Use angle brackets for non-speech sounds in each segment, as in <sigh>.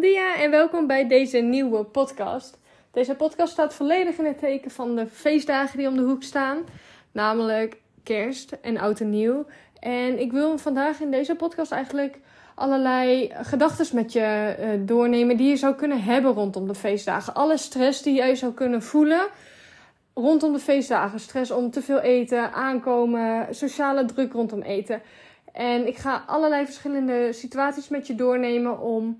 Dia en welkom bij deze nieuwe podcast. Deze podcast staat volledig in het teken van de feestdagen die om de hoek staan, namelijk kerst en oud en nieuw. En ik wil vandaag in deze podcast eigenlijk allerlei gedachten met je uh, doornemen die je zou kunnen hebben rondom de feestdagen. Alle stress die jij zou kunnen voelen rondom de feestdagen. Stress om te veel eten, aankomen, sociale druk rondom eten. En ik ga allerlei verschillende situaties met je doornemen om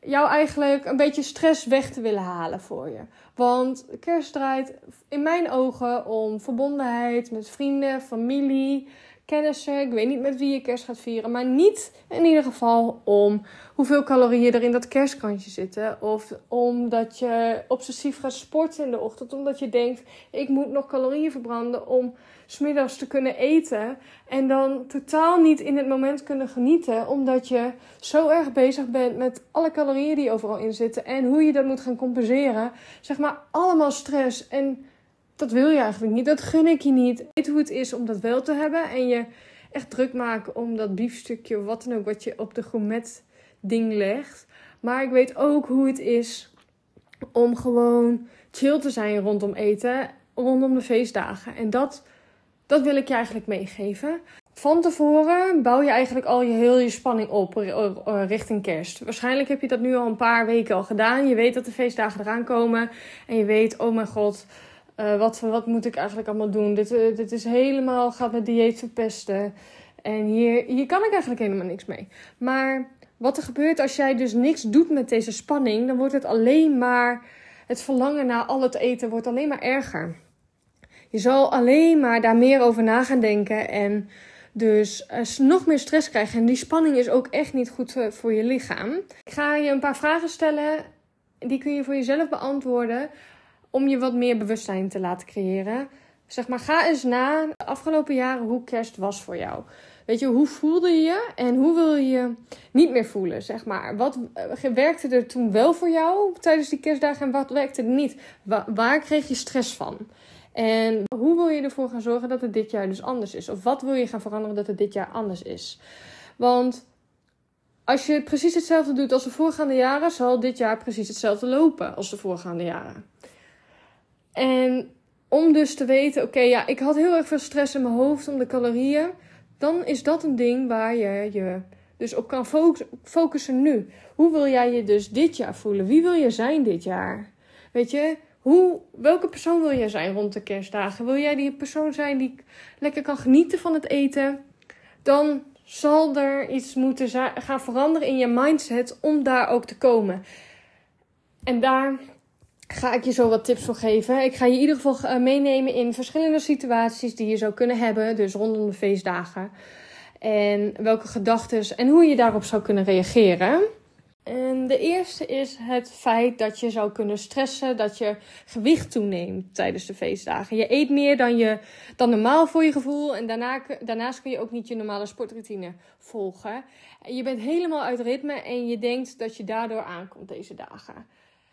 jou eigenlijk een beetje stress weg te willen halen voor je. Want kerst draait in mijn ogen om verbondenheid met vrienden, familie, kennissen. Ik weet niet met wie je kerst gaat vieren. Maar niet in ieder geval om hoeveel calorieën er in dat kerstkrantje zitten. Of omdat je obsessief gaat sporten in de ochtend. Omdat je denkt, ik moet nog calorieën verbranden om smiddags te kunnen eten. En dan totaal niet in het moment kunnen genieten. Omdat je zo erg bezig bent met alle calorieën die overal in zitten. En hoe je dat moet gaan compenseren. Zeg maar allemaal stress. En dat wil je eigenlijk niet. Dat gun ik je niet. Weet hoe het is om dat wel te hebben. En je echt druk maken om dat biefstukje wat dan ook wat je op de gourmet ding legt. Maar ik weet ook hoe het is om gewoon chill te zijn rondom eten. Rondom de feestdagen. En dat, dat wil ik je eigenlijk meegeven. Van tevoren bouw je eigenlijk al je heel je spanning op richting kerst. Waarschijnlijk heb je dat nu al een paar weken al gedaan. Je weet dat de feestdagen eraan komen. En je weet, oh mijn god, uh, wat, wat moet ik eigenlijk allemaal doen? Dit, uh, dit is helemaal, gaat mijn dieet verpesten. En hier, hier kan ik eigenlijk helemaal niks mee. Maar wat er gebeurt als jij dus niks doet met deze spanning, dan wordt het alleen maar, het verlangen naar al het eten wordt alleen maar erger. Je zal alleen maar daar meer over na gaan denken en dus uh, nog meer stress krijgen. En die spanning is ook echt niet goed voor je lichaam. Ik ga je een paar vragen stellen, die kun je voor jezelf beantwoorden om je wat meer bewustzijn te laten creëren. Zeg maar, ga eens na de afgelopen jaren hoe kerst was voor jou. Weet je, hoe voelde je en hoe wil je niet meer voelen, zeg maar. Wat uh, werkte er toen wel voor jou tijdens die kerstdagen en wat werkte er niet? waar kreeg je stress van? En hoe wil je ervoor gaan zorgen dat het dit jaar dus anders is? Of wat wil je gaan veranderen dat het dit jaar anders is? Want als je precies hetzelfde doet als de voorgaande jaren, zal dit jaar precies hetzelfde lopen als de voorgaande jaren. En om dus te weten, oké, ja, ik had heel erg veel stress in mijn hoofd om de calorieën. Dan is dat een ding waar je je dus op kan focussen nu. Hoe wil jij je dus dit jaar voelen? Wie wil je zijn dit jaar? Weet je, hoe, welke persoon wil jij zijn rond de kerstdagen? Wil jij die persoon zijn die lekker kan genieten van het eten? Dan zal er iets moeten gaan veranderen in je mindset om daar ook te komen. En daar ga ik je zo wat tips voor geven. Ik ga je in ieder geval eh, meenemen in verschillende situaties die je zou kunnen hebben, dus rondom de feestdagen. En welke gedachten en hoe je daarop zou kunnen reageren. En de eerste is het feit dat je zou kunnen stressen, dat je gewicht toeneemt tijdens de feestdagen. Je eet meer dan, je, dan normaal voor je gevoel en daarna, daarnaast kun je ook niet je normale sportroutine volgen. Je bent helemaal uit ritme en je denkt dat je daardoor aankomt deze dagen.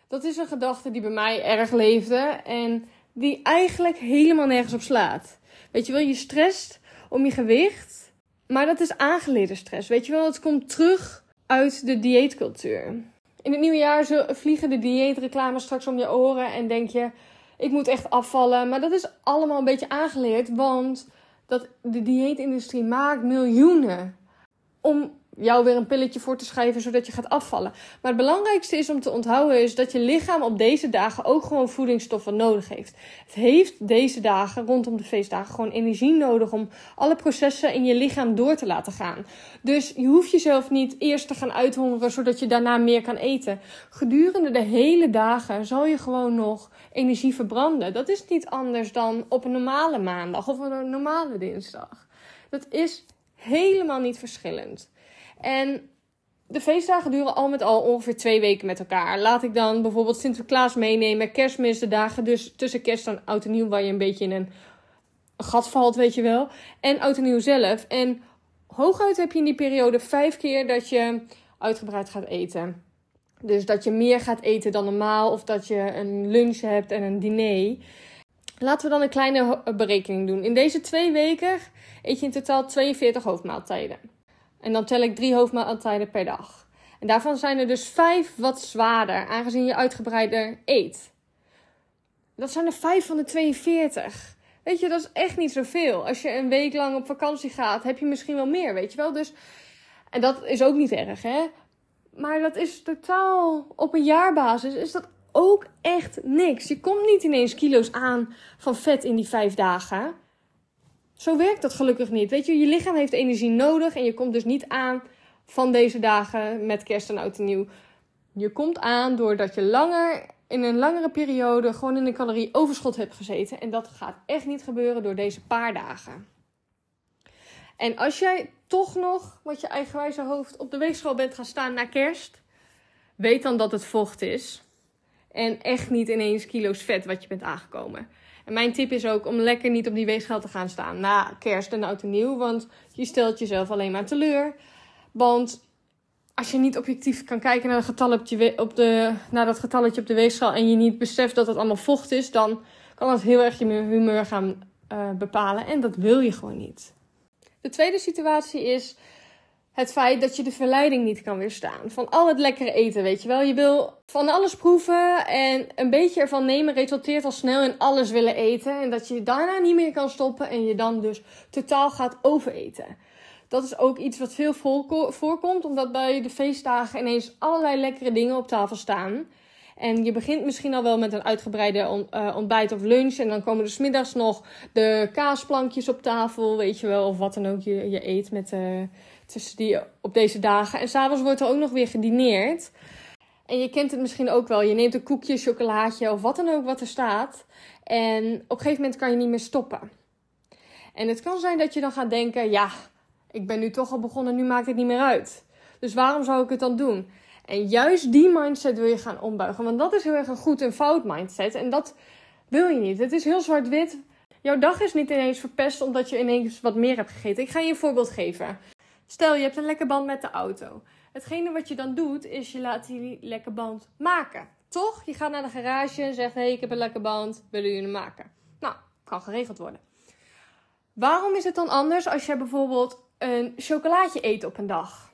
Dat is een gedachte die bij mij erg leefde en die eigenlijk helemaal nergens op slaat. Weet je wel, je stresst om je gewicht, maar dat is aangeleerde stress. Weet je wel, het komt terug uit de dieetcultuur. In het nieuwe jaar vliegen de dieetreclames straks om je oren en denk je, ik moet echt afvallen. Maar dat is allemaal een beetje aangeleerd, want dat de dieetindustrie maakt miljoenen om jou weer een pilletje voor te schrijven zodat je gaat afvallen. Maar het belangrijkste is om te onthouden is dat je lichaam op deze dagen ook gewoon voedingsstoffen nodig heeft. Het heeft deze dagen rondom de feestdagen gewoon energie nodig om alle processen in je lichaam door te laten gaan. Dus je hoeft jezelf niet eerst te gaan uithongeren zodat je daarna meer kan eten. Gedurende de hele dagen zal je gewoon nog energie verbranden. Dat is niet anders dan op een normale maandag of een normale dinsdag. Dat is helemaal niet verschillend. En de feestdagen duren al met al ongeveer twee weken met elkaar. Laat ik dan bijvoorbeeld Sinterklaas meenemen, kerstmis, de dagen dus tussen kerst en oud en nieuw, waar je een beetje in een gat valt, weet je wel. En oud en nieuw zelf. En hooguit heb je in die periode vijf keer dat je uitgebreid gaat eten. Dus dat je meer gaat eten dan normaal, of dat je een lunch hebt en een diner. Laten we dan een kleine berekening doen. In deze twee weken eet je in totaal 42 hoofdmaaltijden. En dan tel ik drie hoofdmaaltijden per dag. En daarvan zijn er dus vijf wat zwaarder, aangezien je uitgebreider eet. Dat zijn er vijf van de 42. Weet je, dat is echt niet zoveel. Als je een week lang op vakantie gaat, heb je misschien wel meer, weet je wel. Dus, en dat is ook niet erg, hè. Maar dat is totaal op een jaarbasis is dat ook echt niks. Je komt niet ineens kilo's aan van vet in die vijf dagen. Zo werkt dat gelukkig niet. Weet je, je lichaam heeft energie nodig en je komt dus niet aan van deze dagen met kerst en oud en nieuw. Je komt aan doordat je langer in een langere periode gewoon in een calorieoverschot hebt gezeten. En dat gaat echt niet gebeuren door deze paar dagen. En als jij toch nog wat je eigenwijze hoofd op de weegschaal bent gaan staan na kerst, weet dan dat het vocht is. En echt niet ineens kilo's vet wat je bent aangekomen. En mijn tip is ook om lekker niet op die weegschaal te gaan staan na kerst en oud en nieuw. Want je stelt jezelf alleen maar teleur. Want als je niet objectief kan kijken naar, de op de, naar dat getalletje op de weegschaal en je niet beseft dat het allemaal vocht is, dan kan dat heel erg je humeur gaan uh, bepalen. En dat wil je gewoon niet. De tweede situatie is het feit dat je de verleiding niet kan weerstaan. Van al het lekkere eten, weet je wel. Je wil van alles proeven en een beetje ervan nemen resulteert al snel in alles willen eten. En dat je daarna niet meer kan stoppen en je dan dus totaal gaat overeten. Dat is ook iets wat veel voorkomt, omdat bij de feestdagen ineens allerlei lekkere dingen op tafel staan. En je begint misschien al wel met een uitgebreide eh, ontbijt of lunch. En dan komen er smiddags nog de kaasplankjes op tafel, weet je wel. Of wat dan ook je, je eet met, uh, tussen die, op deze dagen. En s'avonds wordt er ook nog weer gedineerd. En je kent het misschien ook wel. Je neemt een koekje, chocolaatje of wat dan ook wat er staat. En op een gegeven moment kan je niet meer stoppen. En het kan zijn dat je dan gaat denken: ja, ik ben nu toch al begonnen, nu maakt het niet meer uit. Dus waarom zou ik het dan doen? En juist die mindset wil je gaan ombuigen. Want dat is heel erg een goed en fout mindset. En dat wil je niet. Het is heel zwart-wit. Jouw dag is niet ineens verpest omdat je ineens wat meer hebt gegeten. Ik ga je een voorbeeld geven. Stel, je hebt een lekke band met de auto. Hetgene wat je dan doet, is je laat die lekke band maken. Toch? Je gaat naar de garage en zegt: Hé, ik heb een lekke band. Willen jullie hem maken? Nou, kan geregeld worden. Waarom is het dan anders als je bijvoorbeeld een chocolaatje eet op een dag?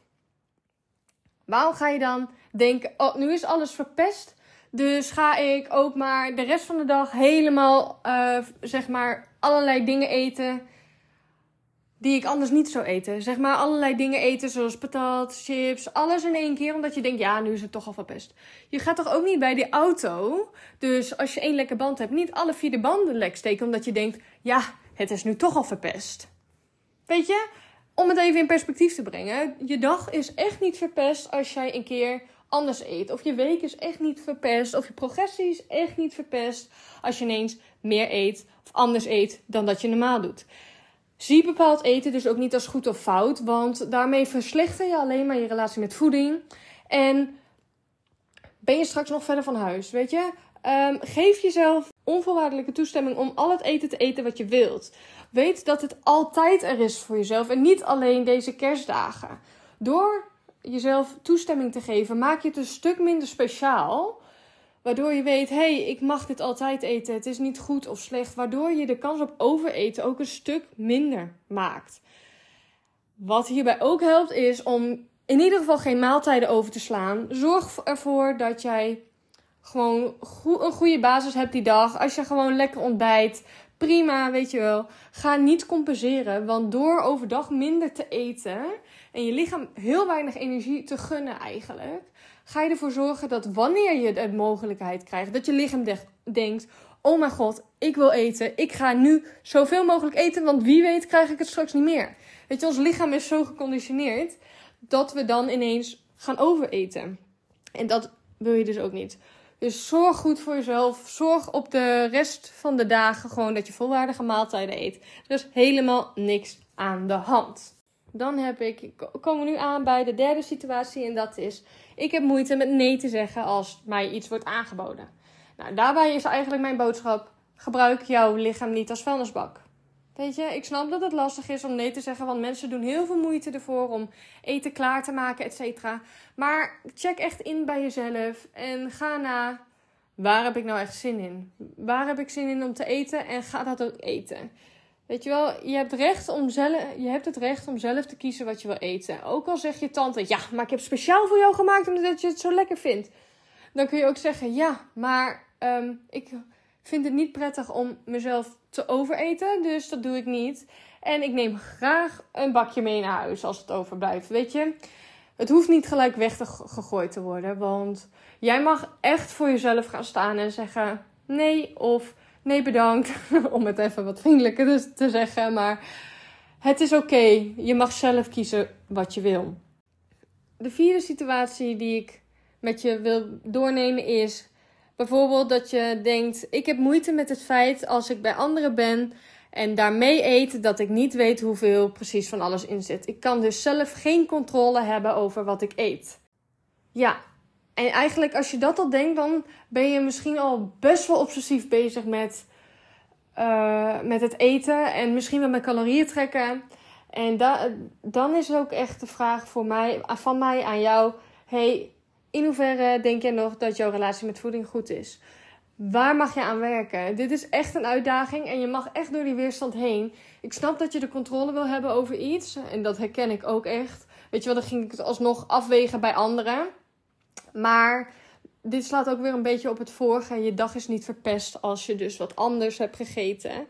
Waarom ga je dan denken: Oh, nu is alles verpest. Dus ga ik ook maar de rest van de dag helemaal, uh, zeg maar, allerlei dingen eten die ik anders niet zou eten. Zeg maar allerlei dingen eten zoals patat, chips, alles in één keer. Omdat je denkt, ja, nu is het toch al verpest. Je gaat toch ook niet bij die auto, dus als je één lekker band hebt, niet alle vier de banden lek steken. Omdat je denkt, ja, het is nu toch al verpest. Weet je, om het even in perspectief te brengen. Je dag is echt niet verpest als jij een keer anders eet. Of je week is echt niet verpest. Of je progressie is echt niet verpest als je ineens meer eet of anders eet dan dat je normaal doet. Zie bepaald eten dus ook niet als goed of fout, want daarmee verslechter je alleen maar je relatie met voeding. En ben je straks nog verder van huis, weet je? Um, geef jezelf onvoorwaardelijke toestemming om al het eten te eten wat je wilt. Weet dat het altijd er is voor jezelf en niet alleen deze kerstdagen. Door jezelf toestemming te geven, maak je het een stuk minder speciaal. Waardoor je weet, hé, hey, ik mag dit altijd eten. Het is niet goed of slecht. Waardoor je de kans op overeten ook een stuk minder maakt. Wat hierbij ook helpt, is om in ieder geval geen maaltijden over te slaan. Zorg ervoor dat jij gewoon een goede basis hebt die dag. Als je gewoon lekker ontbijt, prima, weet je wel. Ga niet compenseren, want door overdag minder te eten en je lichaam heel weinig energie te gunnen eigenlijk, ga je ervoor zorgen dat wanneer je de mogelijkheid krijgt, dat je lichaam denkt: Oh mijn god, ik wil eten. Ik ga nu zoveel mogelijk eten, want wie weet krijg ik het straks niet meer. Weet je, ons lichaam is zo geconditioneerd dat we dan ineens gaan overeten. En dat wil je dus ook niet. Dus zorg goed voor jezelf. Zorg op de rest van de dagen gewoon dat je volwaardige maaltijden eet. Er is helemaal niks aan de hand. Dan heb ik, komen we nu aan bij de derde situatie en dat is, ik heb moeite met nee te zeggen als mij iets wordt aangeboden. Nou, daarbij is eigenlijk mijn boodschap, gebruik jouw lichaam niet als vuilnisbak. Weet je, ik snap dat het lastig is om nee te zeggen, want mensen doen heel veel moeite ervoor om eten klaar te maken, et cetera. Maar check echt in bij jezelf en ga na, waar heb ik nou echt zin in? Waar heb ik zin in om te eten en ga dat ook eten? Weet je wel, je hebt, recht om zelf, je hebt het recht om zelf te kiezen wat je wil eten. Ook al zegt je tante, ja, maar ik heb speciaal voor jou gemaakt omdat je het zo lekker vindt. Dan kun je ook zeggen, ja, maar um, ik vind het niet prettig om mezelf te overeten, dus dat doe ik niet. En ik neem graag een bakje mee naar huis als het overblijft. Weet je, het hoeft niet gelijk weg te gegooid te worden, want jij mag echt voor jezelf gaan staan en zeggen nee of nee bedankt, <laughs> om het even wat vriendelijker te zeggen, maar het is oké. Je mag zelf kiezen wat je wil. De vierde situatie die ik met je wil doornemen is bijvoorbeeld dat je denkt: ik heb moeite met het feit als ik bij anderen ben en daarmee eet dat ik niet weet hoeveel precies van alles in zit. Ik kan dus zelf geen controle hebben over wat ik eet. Ja, en eigenlijk als je dat al denkt, dan ben je misschien al best wel obsessief bezig met, uh, met het eten en misschien wel met calorieën trekken. En da dan is ook echt de vraag voor mij, van mij aan jou: hey, in hoeverre denk je nog dat jouw relatie met voeding goed is? Waar mag je aan werken? Dit is echt een uitdaging en je mag echt door die weerstand heen. Ik snap dat je de controle wil hebben over iets en dat herken ik ook echt. Weet je wel, dan ging ik het alsnog afwegen bij anderen. Maar dit slaat ook weer een beetje op het vorige. Je dag is niet verpest als je dus wat anders hebt gegeten.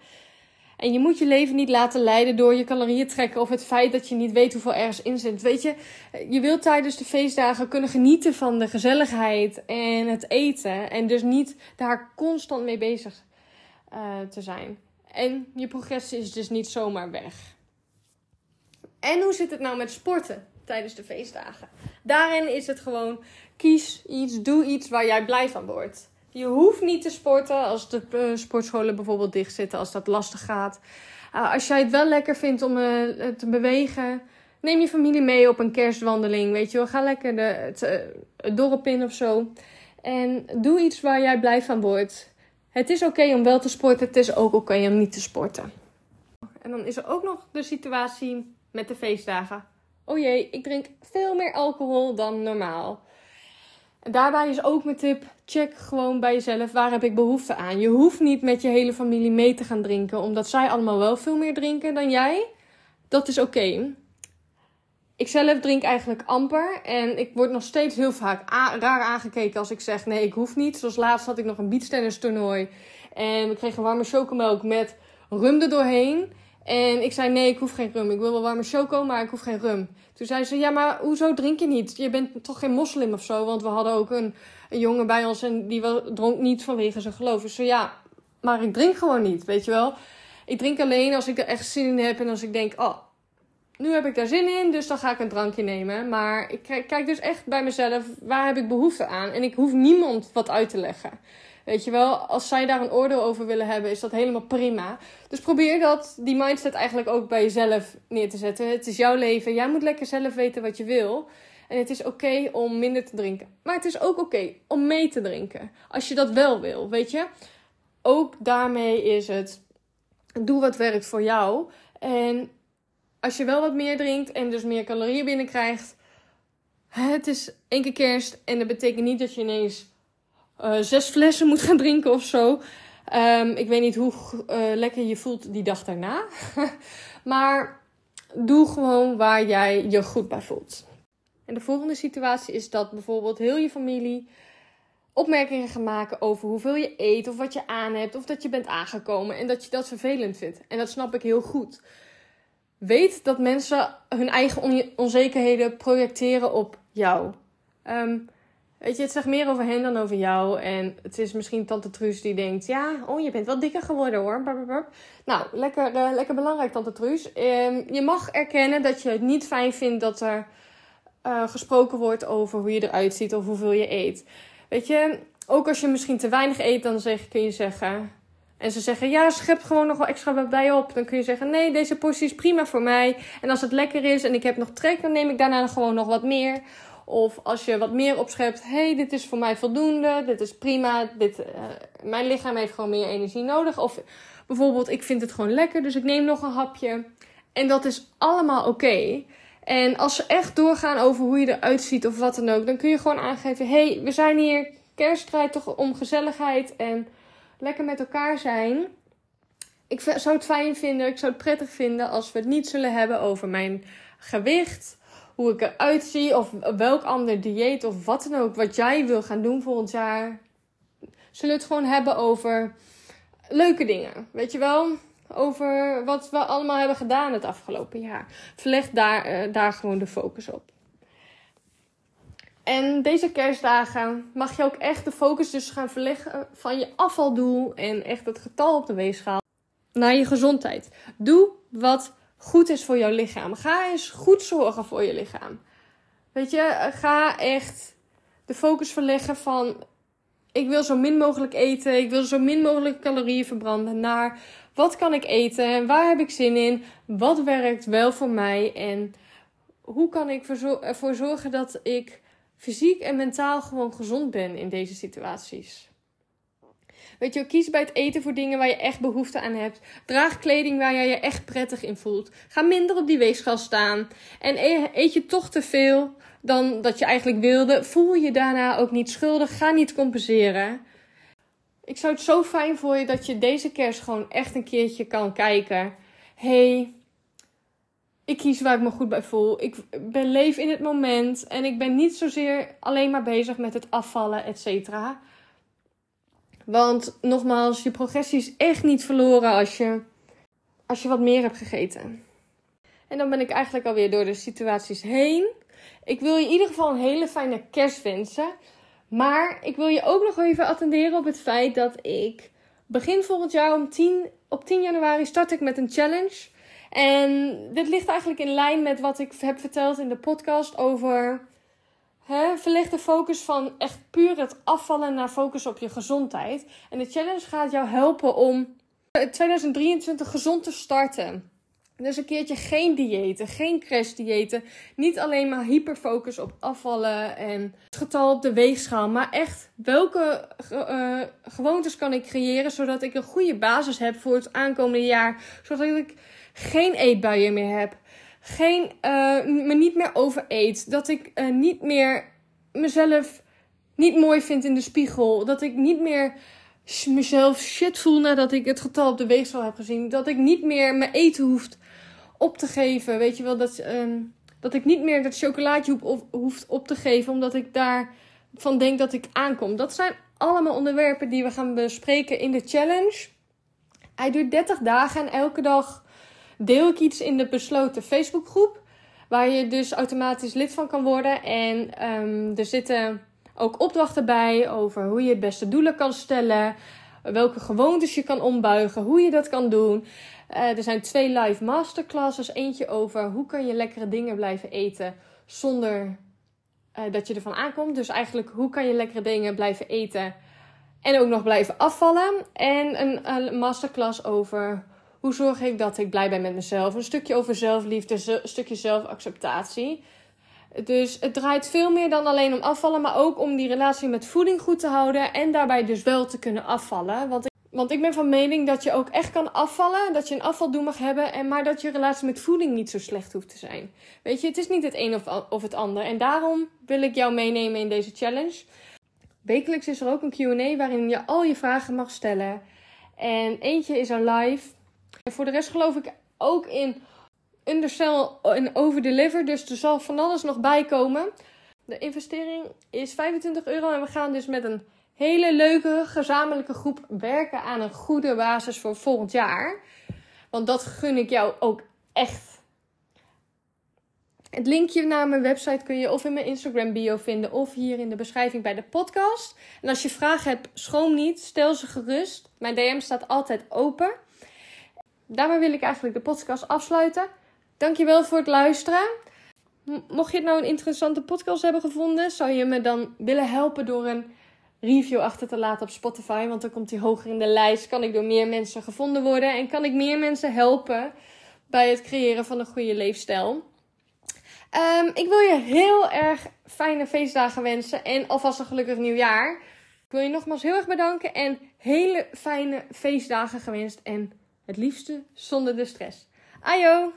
En je moet je leven niet laten leiden door je calorieën trekken of het feit dat je niet weet hoeveel ergens in zit. Weet je, je wilt tijdens de feestdagen kunnen genieten van de gezelligheid en het eten. En dus niet daar constant mee bezig uh, te zijn. En je progressie is dus niet zomaar weg. En hoe zit het nou met sporten tijdens de feestdagen? Daarin is het gewoon kies iets, doe iets waar jij blij van wordt. Je hoeft niet te sporten als de uh, sportscholen bijvoorbeeld dicht zitten, als dat lastig gaat. Uh, als jij het wel lekker vindt om uh, te bewegen, neem je familie mee op een kerstwandeling. Weet je wel, ga lekker de, het, het dorp in of zo. En doe iets waar jij blij van wordt. Het is oké om wel te sporten, het is ook oké om niet te sporten. En dan is er ook nog de situatie met de feestdagen. Oh jee, ik drink veel meer alcohol dan normaal. En daarbij is ook mijn tip: check gewoon bij jezelf waar heb ik behoefte aan. Je hoeft niet met je hele familie mee te gaan drinken, omdat zij allemaal wel veel meer drinken dan jij. Dat is oké. Ik zelf drink eigenlijk amper en ik word nog steeds heel vaak raar aangekeken als ik zeg nee, ik hoef niet. Zoals laatst had ik nog een beachtennis toernooi en we kregen warme chocomelk met rum er doorheen. En ik zei, nee, ik hoef geen rum. Ik wil wel warme choco, maar ik hoef geen rum. Toen zei ze, ja, maar hoezo drink je niet? Je bent toch geen moslim of zo? Want we hadden ook een, een jongen bij ons en die dronk niet vanwege zijn geloof. Dus zo, ja, maar ik drink gewoon niet, weet je wel? Ik drink alleen als ik er echt zin in heb en als ik denk, oh, nu heb ik daar zin in, dus dan ga ik een drankje nemen. Maar ik kijk dus echt bij mezelf, waar heb ik behoefte aan? En ik hoef niemand wat uit te leggen. Weet je wel, als zij daar een oordeel over willen hebben, is dat helemaal prima. Dus probeer dat, die mindset eigenlijk ook bij jezelf neer te zetten. Het is jouw leven. Jij moet lekker zelf weten wat je wil. En het is oké om minder te drinken. Maar het is ook oké om mee te drinken. Als je dat wel wil, weet je. Ook daarmee is het, doe wat werkt voor jou. En als je wel wat meer drinkt en dus meer calorieën binnenkrijgt. Het is één keer kerst en dat betekent niet dat je ineens uh, zes flessen moet gaan drinken of zo. Um, ik weet niet hoe uh, lekker je voelt die dag daarna. <laughs> maar doe gewoon waar jij je goed bij voelt. En de volgende situatie is dat bijvoorbeeld heel je familie opmerkingen gaan maken over hoeveel je eet of wat je aan hebt of dat je bent aangekomen en dat je dat vervelend vindt. En dat snap ik heel goed. Weet dat mensen hun eigen onzekerheden projecteren op jou. Um, Weet je, het zegt meer over hen dan over jou. En het is misschien tante Truus die denkt... Ja, oh, je bent wel dikker geworden hoor. Nou, lekker, uh, lekker belangrijk tante Truus. Uh, je mag erkennen dat je het niet fijn vindt dat er uh, gesproken wordt over hoe je eruit ziet of hoeveel je eet. Weet je, ook als je misschien te weinig eet, dan zeg, kun je zeggen... En ze zeggen, ja, schep gewoon nog wel extra wat bij op. Dan kun je zeggen, nee, deze portie is prima voor mij. En als het lekker is en ik heb nog trek, dan neem ik daarna gewoon nog wat meer. Of als je wat meer opschept, hey, dit is voor mij voldoende, dit is prima, dit, uh, mijn lichaam heeft gewoon meer energie nodig. Of bijvoorbeeld, ik vind het gewoon lekker, dus ik neem nog een hapje. En dat is allemaal oké. En als ze echt doorgaan over hoe je eruit ziet of wat dan ook, dan kun je gewoon aangeven: hey, we zijn hier kerststrijd toch om gezelligheid en lekker met elkaar zijn. ik zou het fijn vinden, ik zou het prettig vinden als we het niet zullen hebben over mijn gewicht, hoe ik eruit zie of welk ander dieet of wat dan ook wat jij wil gaan doen volgend jaar. Zullen we het gewoon hebben over leuke dingen, weet je wel? Over wat we allemaal hebben gedaan het afgelopen jaar. Verleg daar, uh, daar gewoon de focus op. En deze kerstdagen mag je ook echt de focus dus gaan verleggen van je afvaldoel en echt het getal op de weegschaal naar je gezondheid. Doe wat goed is voor jouw lichaam. Ga eens goed zorgen voor je lichaam. Weet je, ga echt de focus verleggen van ik wil zo min mogelijk eten, ik wil zo min mogelijk calorieën verbranden naar wat kan ik eten en waar heb ik zin in, wat werkt wel voor mij en hoe kan ik ervoor zorgen dat ik fysiek en mentaal gewoon gezond ben in deze situaties. Weet je, kies bij het eten voor dingen waar je echt behoefte aan hebt. Draag kleding waar jij je echt prettig in voelt. Ga minder op die weegschaal staan. En e-, eet je toch te veel dan dat je eigenlijk wilde, voel je daarna ook niet schuldig. Ga niet compenseren. Ik zou het zo fijn voor je dat je deze kerst gewoon echt een keertje kan kijken. hey, ik kies waar ik me goed bij voel. Ik ben leef in het moment en ik ben niet zozeer alleen maar bezig met het afvallen, et cetera. Want nogmaals, je progressie is echt niet verloren als je, als je wat meer hebt gegeten. En dan ben ik eigenlijk alweer door de situaties heen. Ik wil je in ieder geval een hele fijne kerst wensen. Maar ik wil je ook nog even attenderen op het feit dat ik begin volgend jaar om 10, op 10 januari start ik met een challenge. En dit ligt eigenlijk in lijn met wat ik heb verteld in de podcast over hè, verleg de focus van echt puur het afvallen naar focus op je gezondheid. En de challenge gaat jou helpen om 2023 gezond te starten. Dus een keertje geen diëten, geen crashdiëten. Niet alleen maar hyperfocus op afvallen en het getal op de weegschaal. Maar echt welke uh, gewoontes kan ik creëren zodat ik een goede basis heb voor het aankomende jaar. Zodat ik geen eetbuien meer heb. Geen, uh, me niet meer overeet. Dat ik uh, niet meer mezelf niet mooi vind in de spiegel. Dat ik niet meer mezelf shit voel nadat ik het getal op de weegschaal heb gezien. Dat ik niet meer mijn eten hoeft op te geven. Weet je wel, dat, uh, dat ik niet meer dat chocolaatje hoef, hoeft op te geven. Omdat ik daarvan denk dat ik aankom. Dat zijn allemaal onderwerpen die we gaan bespreken in de challenge. Hij duurt 30 dagen en elke dag deel ik iets in de besloten Facebookgroep. Waar je dus automatisch lid van kan worden. En um, er zitten ook opdrachten bij over hoe je het beste doelen kan stellen. Welke gewoontes je kan ombuigen. Hoe je dat kan doen. Uh, er zijn twee live masterclasses. Eentje over hoe kan je lekkere dingen blijven eten zonder uh, dat je ervan aankomt. Dus eigenlijk hoe kan je lekkere dingen blijven eten en ook nog blijven afvallen. En een masterclass over hoe zorg ik dat ik blij ben met mezelf? Een stukje over zelfliefde, een stukje zelfacceptatie. Dus het draait veel meer dan alleen om afvallen, maar ook om die relatie met voeding goed te houden en daarbij dus wel te kunnen afvallen. Want ik, want ik ben van mening dat je ook echt kan afvallen, dat je een afvaldoel mag hebben, en maar dat je relatie met voeding niet zo slecht hoeft te zijn. Weet je, het is niet het een of, of het ander. En daarom wil ik jou meenemen in deze challenge. Wekelijks is er ook een QA waarin je al je vragen mag stellen. En eentje is er live. En voor de rest geloof ik ook in undersell en overdeliver. Dus er zal van alles nog bij komen. De investering is 25 euro. En we gaan dus met een hele leuke gezamenlijke groep werken aan een goede basis voor volgend jaar. Want dat gun ik jou ook echt. Het linkje naar mijn website kun je of in mijn Instagram bio vinden of hier in de beschrijving bij de podcast. En als je vragen hebt, schroom niet, stel ze gerust. Mijn DM staat altijd open daarmee wil ik eigenlijk de podcast afsluiten. Dankjewel voor het luisteren. Mocht je nou een interessante podcast hebben gevonden, zou je me dan willen helpen door een review achter te laten op Spotify. Want dan komt hij hoger in de lijst. Kan ik door meer mensen gevonden worden. En kan ik meer mensen helpen bij het creëren van een goede leefstijl. Um, ik wil je heel erg fijne feestdagen wensen. En alvast een gelukkig nieuwjaar. Ik wil je nogmaals heel erg bedanken. En hele fijne feestdagen gewenst. En het liefste zonder de stress. Ajo!